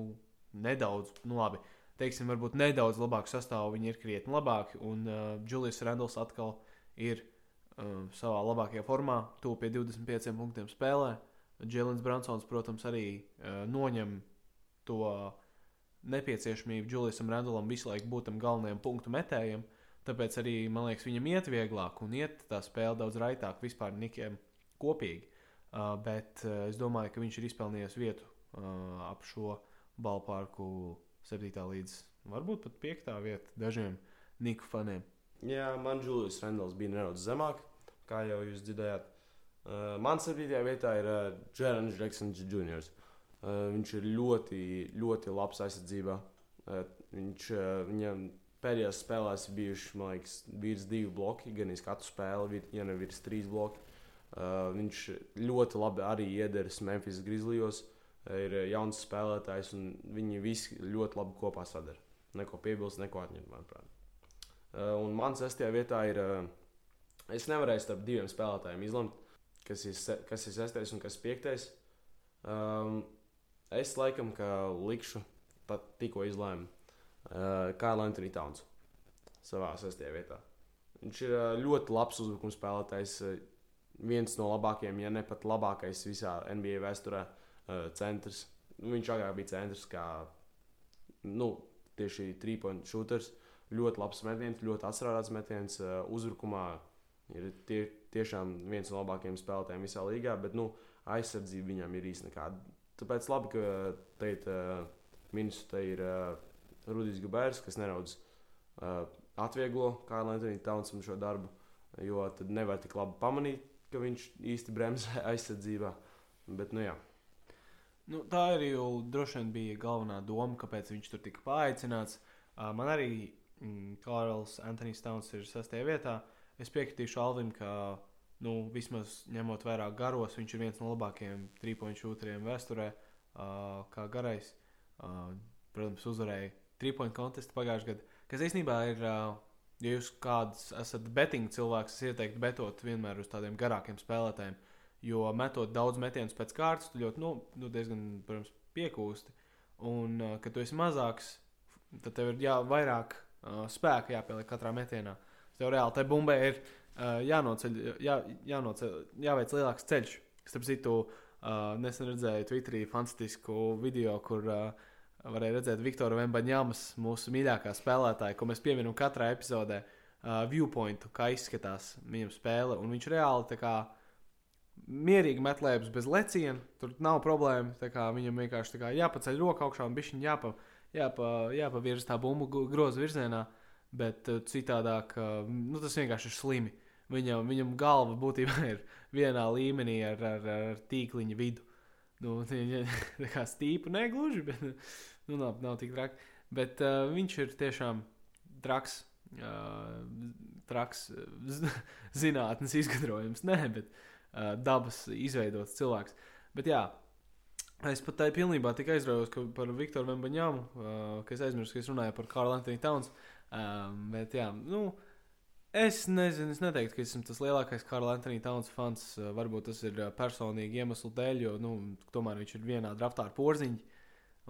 nedaudz, nu labi, teiksim, varbūt nedaudz labāku sastāvu. Viņi ir krietni labāki. Un uh, Julius Randls atkal ir uh, savā labākajā formā, tuvu pie 25 punktiem spēlē. Džēlins Bransons, protams, arī uh, noņem to nepieciešamību Juliusam Randlam visu laiku būt tam galvenajam punktu metējam. Tāpēc arī man liekas, viņam iet vieglāk un iet tā spēle daudz raitāk vispār Nikiem kopīgi. Uh, bet uh, es domāju, ka viņš ir izpelnījis vietu uh, ap šo balvārku 7. līdz varbūt pat 5. vietā dažiem Niku faniem. Jā, man Julius Rendels bija nedaudz zemāk, kā jau jūs dzirdējāt. Uh, man 7. vietā ir uh, Jēlens Džeksons Jr. Uh, viņš ir ļoti, ļoti labs aizsardzībā. Uh, viņš, uh, viņam pēdējās spēlēs ir bijuši, liekas, virs divi bloki, gan arī katru spēli, ja ne virs trīs bloki. Viņš ļoti labi arī iederas Memphis Grizzlies. Ir jauns spēlētājs, un viņi visi ļoti labi kopā sadara. Neko piebilst, neko atņemt, manuprāt. Un man sestajā vietā ir. Es nevarēju starp diviem spēlētājiem izlemt, kas ir, kas ir sestais un kas ir piektais. Um, es laikam, ka likšu, pat tikko izlēmu, uh, Kaila Antoni Towns savā sestajā vietā. Viņš ir uh, ļoti labs uzbrukuma spēlētājs. Uh, viens no labākajiem, ja ne pat labākais visā NBA vēsturē, uh, centrs. Nu, viņš agrāk bija centrs, kā nu, tieši trīspoint shooters. Ļoti labs metiens, ļoti atsrādāts metiens. Uh, uzbrukumā ir tie, tiešām viens no labākajiem spēlētājiem visā līgā, bet nu, aizsardzība viņam ir īstenībā nekāda. Tāpēc labi, ka teikt, uh, Minnesota ir uh, Rudijs Gabērs, kas nedaudz uh, atvieglo Kaila Antoni Townsam šo darbu, jo tad nevar tik labi pamanīt, ka viņš īsti bremzē aizsardzībā. Bet, nu, jā. Nu, tā arī droši vien bija galvenā doma, kāpēc viņš tur tika paaicināts. Man arī mm, Kārls Antonius Towns ir sastajā vietā. Es piekritīšu Alvim, ka nu, vismaz ņemot vērā garos, viņš ir viens no labākajiem trīspoņu šūteriem vēsturē, uh, kā garais. Uh, protams, uzvarēja trīspoņu kontestu pagājušajā gadā, kas īstenībā ir. Uh, Ja jūs kāds esat betting cilvēks, es ieteiktu betot vienmēr uz tādiem garākiem spēlētājiem. Jo metot daudz metienus pēc kārtas, tu ļoti nu, nu, diezgan protams, piekūsti. Un, uh, kad tu esi mazāks, tad tev ir jā, vairāk uh, spēka jāpieliek katrā metienā. Tev reāli tai bumbai ir uh, jānoceļ, jā, jānoceļ, jāveic lielāks ceļš. Starp citu, uh, nesen redzēju Twitterī fantastisku video, kur uh, varēja redzēt Viktoru Vembaņāmas, mūsu mīļākā spēlētāja, ko mēs pieminam katrā epizodē, uh, viewpointu, kā izskatās viņam spēle. Un viņš reāli kā, mierīgi met lēpes bez leciena, tur nav problēma. Viņam vienkārši kā, jāpaceļ roka augšā un bišķiņ jāpa, jāpa, jāpavirz tā bumbu groza virzienā, bet citādāk nu, tas vienkārši ir slimi. Viņam, viņam galva būtībā ir vienā līmenī ar, ar, ar tīkliņa vidu. Nu, tā kā stīpa, negluži, bet nu, nav, nav tik traki. Bet uh, viņš ir tiešām traks, uh, traks zinātnes izgudrojums. Nē, bet uh, dabas izveidots cilvēks. Bet jā, es pat tā pilnībā tik aizraujos par Viktoru Vembaņāmu, uh, ka es aizmirsu, ka es runāju par Karlu Antoni Towns. Um, bet jā, nu. Es nezinu, es neteiktu, ka esmu tas lielākais Karla Antoni Towns fans. Varbūt tas ir personīgi iemeslu dēļ, jo nu, tomēr viņš ir vienā draftā ar porziņu.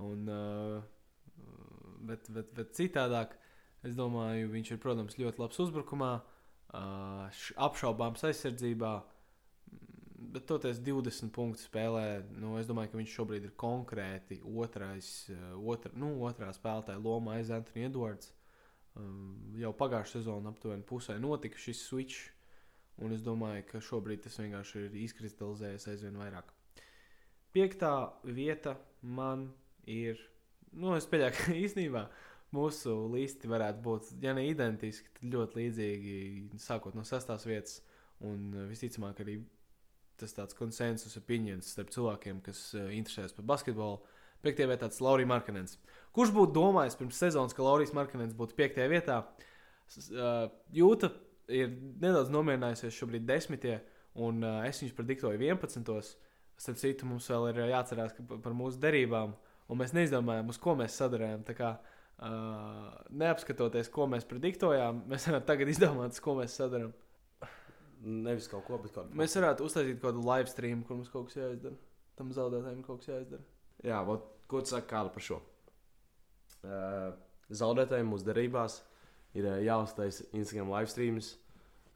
Un, uh, bet, bet, bet citādāk, es domāju, viņš ir, protams, ļoti labs uzbrukumā, uh, apšaubāms aizsardzībā. Bet toties 20 punktu spēlē, nu, es domāju, ka viņš šobrīd ir konkrēti otrais, otra, nu, otrā spēlētāja loma aiz Antoni Edvards. Um, jau pagājušā sezonā aptuveni pusē notika šis switch, un es domāju, ka šobrīd tas vienkārši ir izkristalizējies aizvien vairāk. Piektā vieta man ir, nu, es pieļauju, ka īstenībā mūsu listi varētu būt, ja ne identiski, tad ļoti līdzīgi, sākot no sestās vietas, un visticamāk arī tas tāds konsensus opinions starp cilvēkiem, kas uh, interesējas par basketbolu. Piektajā vietā tas Laurijas Markanens. Kurš būtu domājis pirms sezonas, ka Laurijas Markanens būtu piektajā vietā? Jūta ir nedaudz nomierinājusies šobrīd desmitie, un es viņus prediktoju 11. Starp citu, mums vēl ir jāatcerās par mūsu derībām. un mēs neizdomājām, uz ko mēs sadarījām. Uh, neapskatoties, ko mēs prediktojām, mēs varam tagad izdomāt, ko mēs sadarām. Nevis kaut ko, bet kaut ko. Mēs varētu uztaisīt kaut kādu live stream, kur mums kaut kas jāizdara. Tam zaudētājiem kaut kas jāizdara. Jā, vot, ko tu saki Kārli, par šo? Uh, zaudētājiem mūsu derībās ir jāuztaisa Instagram live streams,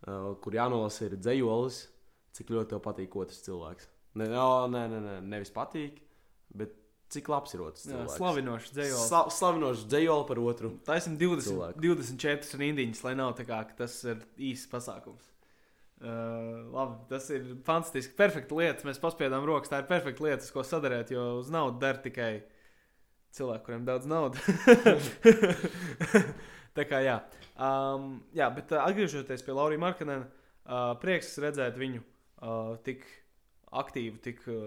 uh, kur jānolasa ir dzējolis, cik ļoti tev patīk otrs cilvēks. Ne, no, nē, nē, nē, nevis patīk, bet cik labs ir otrs Jā, slavinošs dzējols. Sla, slavinošs dzējoli par otru. Taisim 20, Cilvēku. 24 rindiņas, lai nav tā kā ka tas ir īsts pasākums. Uh, labi, tas ir fantastiski. Perfekta lieta. Mēs paspējām rokas. Tā ir perfekta lieta, ko sadarīt. Jo uz naudu der tikai cilvēki, kuriem daudz naudas. tā kā jā. Um, jā, bet uh, atgriežoties pie Laurijas Markanena, uh, prieks redzēt viņu uh, tik aktīvu, tik uh,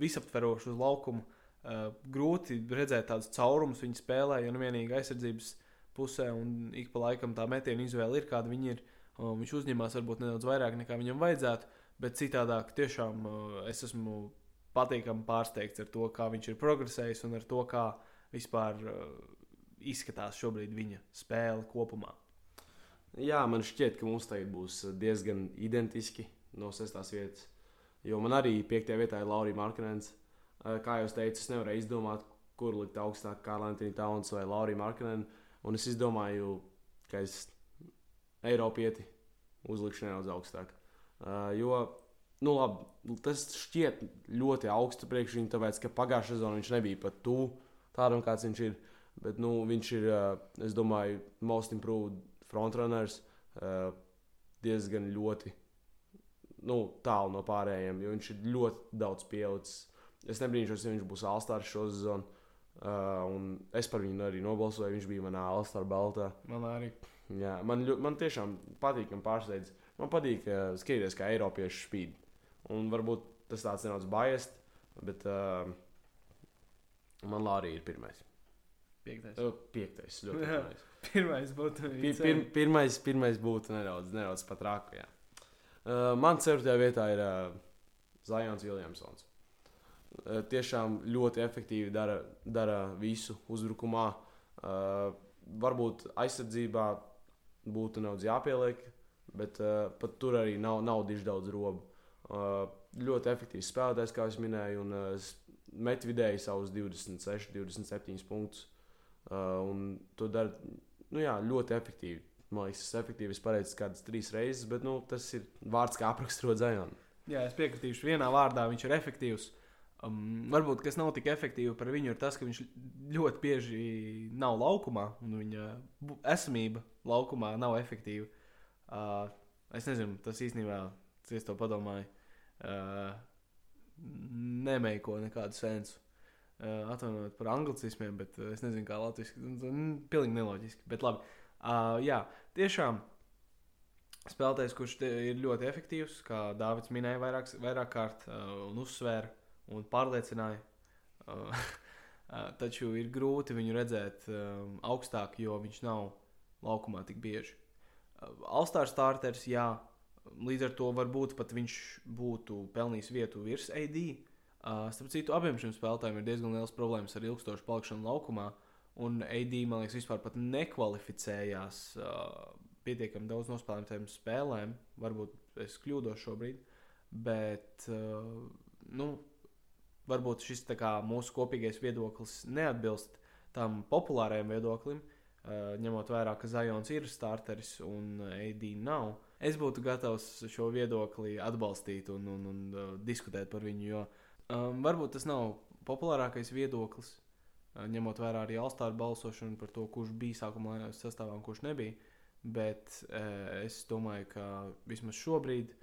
visaptverošu uz laukumu. Uh, grūti redzēt tādus caurumus viņa spēlē, jo nu vienīgi aizsardzības pusē un ik pa laikam tā metiena izvēle ir kāda viņa ir. Uh, viņš uzņemās varbūt nedaudz vairāk nekā viņam vajadzētu, bet citādāk tiešām uh, es esmu patīkami pārsteigts ar to, kā viņš ir progresējis un ar to, kā vispār uh, izskatās šobrīd viņa spēle kopumā. Jā, man šķiet, ka mums tagad būs diezgan identiski no sestās vietas. Jo man arī piektajā vietā ir Laurija Markanens. Eh, Kā jau teicu, es nevarēju izdomāt, kur likt augstāk, kā Lantīna Tauns vai Laurija Markanena. Un es izdomāju, ka es Eiropieti uzlikšu nedaudz augstāk. Uh, jo, nu, labi, tas šķiet ļoti augstu priekš viņa, tāpēc, ka pagājušā sezonā viņš nebija pat tuvu tādam, kāds viņš ir. Bet nu, viņš ir, uh, es domāju, most improved frontrunners uh, diezgan ļoti nu, tālu no pārējiem, jo viņš ir ļoti daudz pieaudzis. Es nebrīnīšos, ja viņš būs Alstārs šo sezonu. Uh, es par viņu arī nobalsoju. Viņš bija manā Alstāra baltā. Man arī. Jā, man, ļo- man tiešām patīk, ka pārsteidz. Man patīk uh, skatīties, kā Eiropieši spīd. Un varbūt tas tāds nedaudz biased, bet uh, man Lārija ir pirmais. Piektais. Uh, piektais. Ļoti pirmais. Pirmais būtu Pir, pir, pirmais, pirmais būtu nedaudz, nedaudz pat rāku. jā. Uh, man ceturtajā vietā ir uh, Zajons Viljamsons. Uh, tiešām ļoti efektīvi dara, dara visu uzbrukumā. Uh, varbūt aizsardzībā būtu nedaudz jāpieliek, bet uh, pat tur arī nav, nav diži daudz robu. Uh, ļoti efektīvs spēlētājs, kā jau minēju, un uh, met vidēji savus 26, 27 punktus. Uh, un to dara nu, jā, ļoti efektīvi. Man liekas, tas ir efektīvi. Es pareizi kādas trīs reizes, bet nu, tas ir vārds, kā apraksturot Zajonu. Jā, es piekritīšu. Vienā vārdā viņš ir efektīvs. Um, varbūt kas nav tik efektīvi par viņu, ir tas, ka viņš ļoti bieži nav laukumā, un viņa esamība laukumā nav efektīva. Uh, es nezinu, tas īstenībā, cik es to padomāju, uh, nemeiko nekādu sensu. Uh, atvainojiet par anglicismiem, bet uh, es nezinu, kā latviešu. Pilnīgi neloģiski. Bet labi. Uh, jā, tiešām spēlētājs, kurš ir ļoti efektīvs, kā Dārvids minēja vairāk, vairāk kārt, uh, un uzsvēra un pārliecināja. Uh, uh, taču ir grūti viņu redzēt um, augstāk, jo viņš nav laukumā tik bieži. Uh, Alstāra starters, jā, līdz ar to varbūt pat viņš būtu pelnījis vietu virs AD. Uh, starp citu, abiem šiem spēlētājiem ir diezgan liels problēmas ar ilgstošu palikšanu laukumā. Un AD, man liekas, vispār nekvalificējās uh, pietiekami daudz nospēlētām spēlēm. Varbūt es kļūdos šobrīd, bet uh, nu, varbūt šis kā, mūsu kopīgais viedoklis neatbilst tam populārajam viedoklim. Uh, ņemot vērā, ka Zajons ir starteris un AD nav, es būtu gatavs šo viedokli atbalstīt un, un, un uh, diskutēt par viņu. Jo um, varbūt tas nav populārākais viedoklis, ņemot vērā arī Alstāra balsošanu par to, kurš bija sākumā sastāvā un kurš nebija. Bet uh, es domāju, ka vismaz šobrīd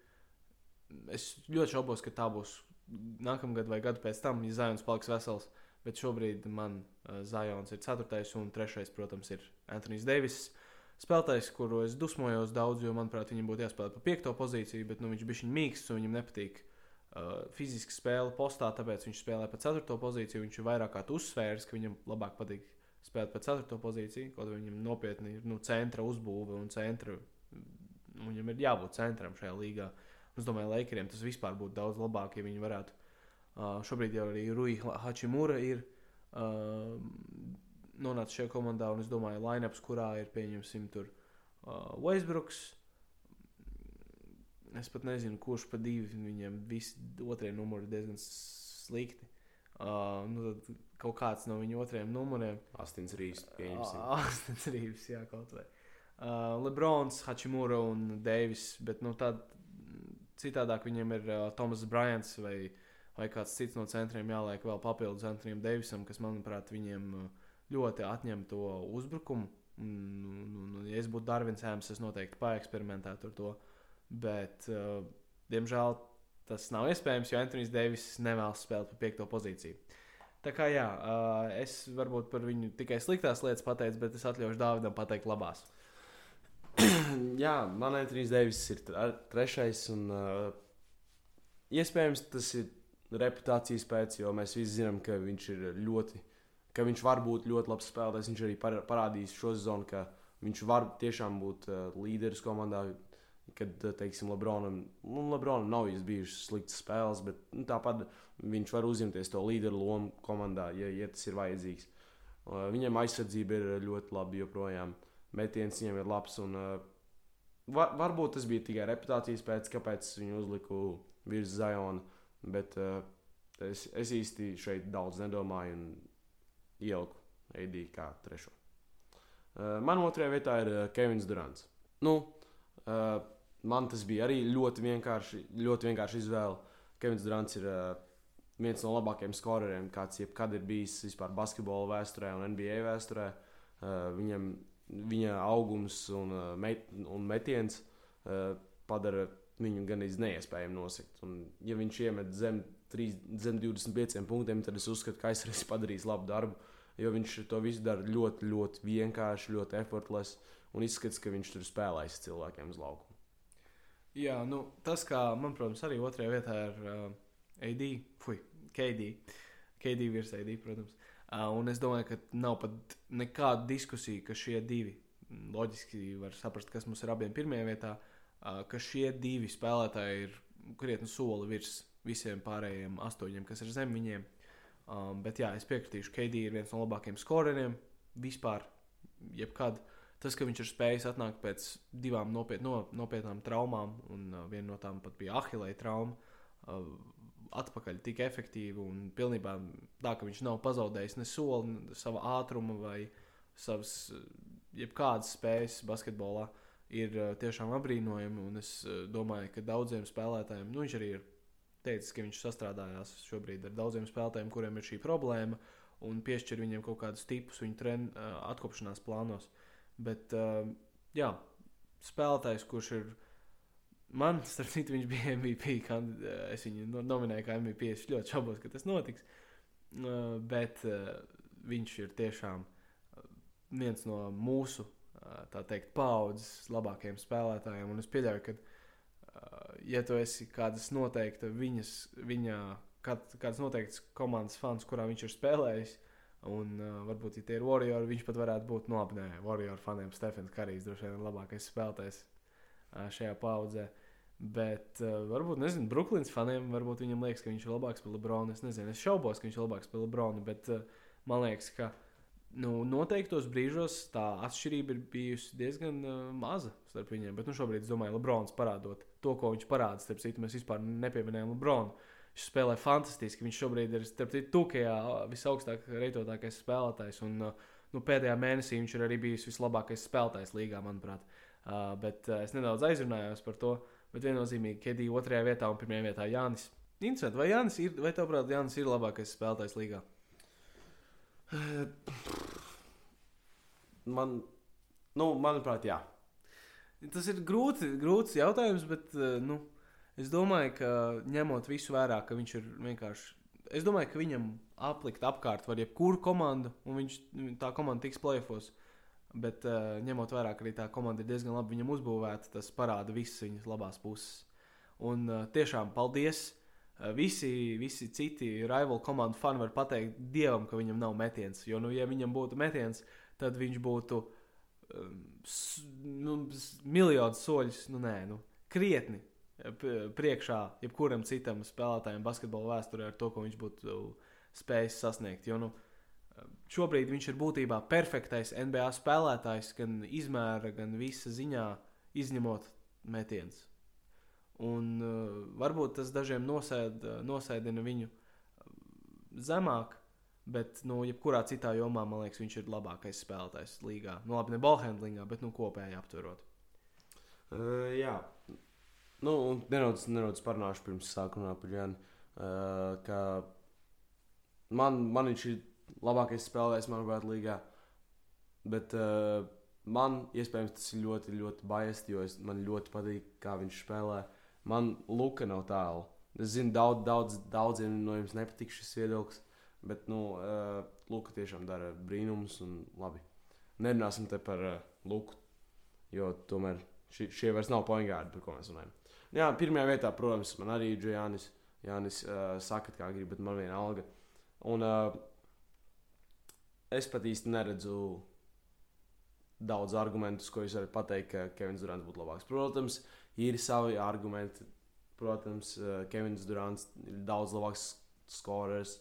es ļoti šaubos, ka tā būs nākamgad vai gadu pēc tam, ja Zajons paliks vesels. Bet šobrīd man uh, Zajons ir 4. un 3. protams, ir Antonius Deivis. Spēlētājs, kuru es dusmojos daudz, jo, manuprāt, viņam būtu jāspēlē pa 5. pozīciju, bet nu, viņš bija mīksts un viņam nepatīk uh, fiziski spēle postā, tāpēc viņš spēlē pa 4. pozīciju. Viņš ir vairāk kā uzsvērs, ka viņam labāk patīk spēlēt pa 4. pozīciju, kaut arī viņam nopietni ir nu, centra uzbūve un centra. nu, Viņam ir jābūt centram šajā līgā. Es domāju, Lakeriem tas vispār būtu daudz labāk, ja viņi varētu. Uh, šobrīd jau arī Rui Hachimura ir uh, nonāca šajā komandā. Un es domāju, lineups, kurā ir pieņemsim tur uh, Weisbrooks. Es pat nezinu, kurš pa divi viņiem visi otrie numuri diezgan slikti. Uh, nu, tad kaut kāds no viņu otriem numuriem. Astins pieņemsim. Astins Rīvs, jā, kaut vai. Uh, Lebrons, Hachimura un Deivis, bet nu, tad citādāk viņiem ir uh, Tomas Bryants vai, vai kāds cits no centriem jāliek vēl papildus Antoniam Deivisam, kas, manuprāt, viņiem ļoti atņem to uzbrukumu. Un, un, un, ja es būtu Darvins Hēms, es noteikti paeksperimentētu ar to. Bet, uh, diemžēl, tas nav iespējams, jo Antonius Deivis nevēlas spēlēt par piekto pozīciju. Tā kā jā, uh, es varbūt par viņu tikai sliktās lietas pateicu, bet es atļaušu Dāvidam pateikt labās. jā, man Antonius Deivis ir trešais. Un, uh, iespējams, tas ir reputācijas pēc, jo mēs visi zinām, ka viņš ir ļoti, ka viņš var būt ļoti labs spēlētājs. Viņš arī parādījis šo sezonu, ka viņš var tiešām būt uh, līderis komandā kad, teiksim, Lebronam, nu, Lebronam nav bijušas sliktas spēles, bet nu, tāpat viņš var uzņemties to līderu lomu komandā, ja, ja tas ir vajadzīgs. Uh, viņam aizsardzība ir ļoti laba joprojām. Metiens viņam ir labs. Un, uh, var, varbūt tas bija tikai reputācijas pēc, kāpēc viņu uzliku virs Ziona. Bet uh, es, es īsti šeit daudz nedomāju un ieliku AD kā trešo. Uh, man otrajā vietā ir uh, Kevins Durants. Nu, uh, man tas bija arī ļoti vienkārši, ļoti vienkārši izvēle. Kevins Durants ir uh, viens no labākajiem skoreriem, kāds jebkad ir bijis vispār basketbola vēsturē un NBA vēsturē. Uh, viņam, viņa augums un, uh, met, un metiens uh, padara viņu gan iespējami nosakt. Un, ja viņš iemet zem, 3, zem 25 punktiem, tad es uzskatu, ka aizsardzības padarīs labu darbu. Jo viņš to visu dara ļoti, ļoti vienkārši, ļoti effortless. Un izskatās, ka viņš tur spēlēs cilvēkiem uz lauka. Jā, nu, tas, kā man, protams, arī otrajā vietā ir uh, AD, fui, KD. KD virs AD, protams. Uh, un es domāju, ka nav pat nekāda diskusija, ka šie divi, loģiski var saprast, kas mums ir abiem pirmajā vietā, uh, ka šie divi spēlētāji ir krietni soli virs visiem pārējiem astoņiem, kas ir zem viņiem. Um, bet jā, es piekritīšu, ka KD ir viens no labākajiem skoreriem vispār, jebkad. Uh, tas, ka viņš ir spējis atnākt pēc divām nopiet, no, nopietnām traumām, un uh, viena no tām pat bija ahilē trauma, uh, atpakaļ tik efektīvi un pilnībā tā, ka viņš nav pazaudējis ne soli, sava ātruma vai savas jebkādas spējas basketbolā. Ir uh, tiešām apbrīnojami, un es uh, domāju, ka daudziem spēlētājiem, nu, viņš arī ir teicis, ka viņš sastrādājās šobrīd ar daudziem spēlētājiem, kuriem ir šī problēma, un piešķir viņiem kaut kādus tipus viņu treniņu uh, atkopšanās plānos. Bet, jā, spēlētājs, kurš ir. Man, starp citu, viņš bija MVP. Kandid... Es viņu nominēju kā MVP. Es ļoti šaubos, ka tas notiks. Bet viņš ir tiešām viens no mūsu tā teikt, paudzes labākajiem spēlētājiem. Un es pieļauju, ka, ja tu esi kādas noteikta viņas, viņa, kād, kāds noteikts komandas fans, kurā viņš ir spēlējis, Un varbūt, ja tie ir Warriors, viņš pat varētu būt nopnē. Warriors faniem Stefans Karijs droši vien ir labākais spēlētājs šajā paudzē. Bet uh, varbūt, nezinu, Brooklynas faniem varbūt viņam liekas, ka viņš ir labāks par Lebronu. Es nezinu, es šaubos, ka viņš ir labāks par Lebronu, bet uh, man liekas, ka nu, noteiktos brīžos tā atšķirība ir bijusi diezgan uh, maza starp viņiem. Bet nu, šobrīd es domāju, Lebrons parādot to, ko viņš parāda. Starp citu, mēs vispār nepieminējām Lebronu. Viņš spēlē fantastiski. Viņš šobrīd ir starp citu Tukajā visaugstāk reitotākais spēlētājs. Un, nu, pēdējā mēnesī viņš ir arī bijis vislabākais spēlētājs līgā, manuprāt. Uh, bet uh, es nedaudz aizrunājos par to. Bet viennozīmīgi, Kedija otrajā vietā un pirmajā vietā Jānis. Interesanti, vai Jānis ir, vai tavuprāt, Jānis ir labākais spēlētājs līgā? Man, nu, manuprāt, jā. Tas ir grūti, grūts jautājums, bet, nu, uh, Es domāju, ka ņemot visu vērā, ka viņš ir vienkārši. Es domāju, ka viņam aplikt apkārt var jebkuru komandu, un viņš, tā komanda tiks plēfos. Bet uh, ņemot vērā, ka arī tā komanda ir diezgan labi viņam uzbūvēta, tas parāda visas viņas labās puses. Un uh, tiešām paldies! Uh, visi, visi citi rival komandu fani var pateikt Dievam, ka viņam nav metiens. Jo, nu, ja viņam būtu metiens, tad viņš būtu um, nu, miljonus soļus, nu, nē, nu, krietni priekšā jebkuram citam spēlētājam basketbola vēsturē ar to, ko viņš būtu spējis sasniegt. Jo, nu, šobrīd viņš ir būtībā perfektais NBA spēlētājs, gan izmēra, gan visa ziņā, izņemot metienus. Un uh, varbūt tas dažiem nosēd, nosēdina viņu zemāk, bet, nu, jebkurā citā jomā, man liekas, viņš ir labākais spēlētājs līgā. Nu, labi, ne ballhandlingā, bet, nu, kopēji aptverot. Uh, jā, nu, un nedaudz, nedaudz parunāšu pirms sākumā par Jānu. Uh, man, man viņš ir labākais spēlētājs, manuprāt, līgā. Bet uh, man iespējams tas ir ļoti, ļoti biased, jo es, man ļoti patīk, kā viņš spēlē. Man Luka nav tālu. Es zinu, daudz, daudz, daudziem no jums nepatīk šis viedoklis, bet nu, uh, Luka tiešām dara brīnumus un labi. Nerunāsim te par uh, Luku, jo tomēr ši, šie vairs nav poingādi, par ko mēs runājam. Jā, pirmajā vietā, protams, man arī ir Jānis. Jānis uh, saka, kā grib, bet man viena alga. Un uh, es pat īsti neredzu daudz argumentus, ko jūs varat pateikt, ka Kevins Durants būtu labāks. Protams, ir savi argumenti. Protams, uh, Kevins Durants ir daudz labāks skorers,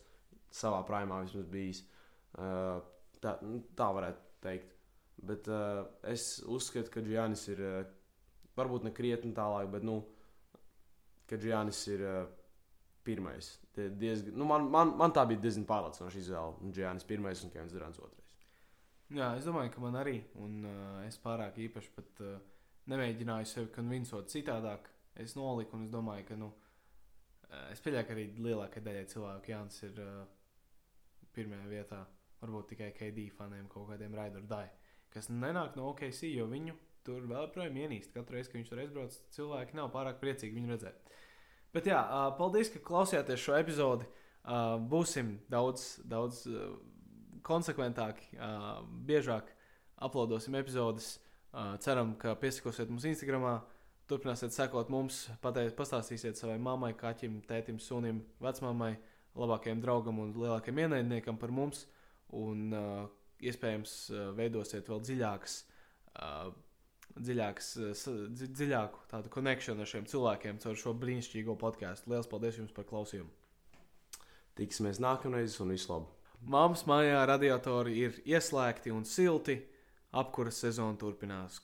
savā primā vismaz bijis. Uh, tā, nu, tā varētu teikt. Bet uh, es uzskatu, ka Giannis ir uh, varbūt ne krietni tālāk, bet nu, ka Giannis ir uh, pirmais. Diezgan, nu, man, man, man tā bija diezgan pārliecinoša izvēle. Giannis pirmais un Kevins Durants otrais. Jā, es domāju, ka man arī, un uh, es pārāk īpaši pat uh, nemēģināju sevi konvincot citādāk. Es noliku, un es domāju, ka, nu, uh, es pieļauju, ka arī lielākajai daļai cilvēku Jānis ir uh, pirmajā vietā. Varbūt tikai KD faniem kaut kādiem raidurdai, kas nenāk no OKC, jo viņu tur vēl joprojām ienīst. Katru reizi, kad viņš tur aizbrauc, cilvēki nav pārāk priecīgi viņu redzēt. Bet jā, paldies, ka klausījāties šo epizodi. Būsim daudz, daudz konsekventāki, biežāk uploadosim epizodes. Ceram, ka piesakosiet mums Instagram, turpināsiet sekot mums, pateikt, pastāstīsiet savai mammai, kaķim, tētim, sunim, vecmāmai, labākajam draugam un lielākajam ienaidniekam par mums. Un uh, iespējams, uh, veidosiet vēl dziļākas. Uh, Dziļāks, dzi, dziļāku tādu konekšanu ar šiem cilvēkiem caur šo brīnišķīgo podkāstu. Lielas paldies jums par klausījumu! Tiksimies nākamreiz un visu labu! Māmas mājā radiatori ir ieslēgti un silti. Apkuras sezona turpinās.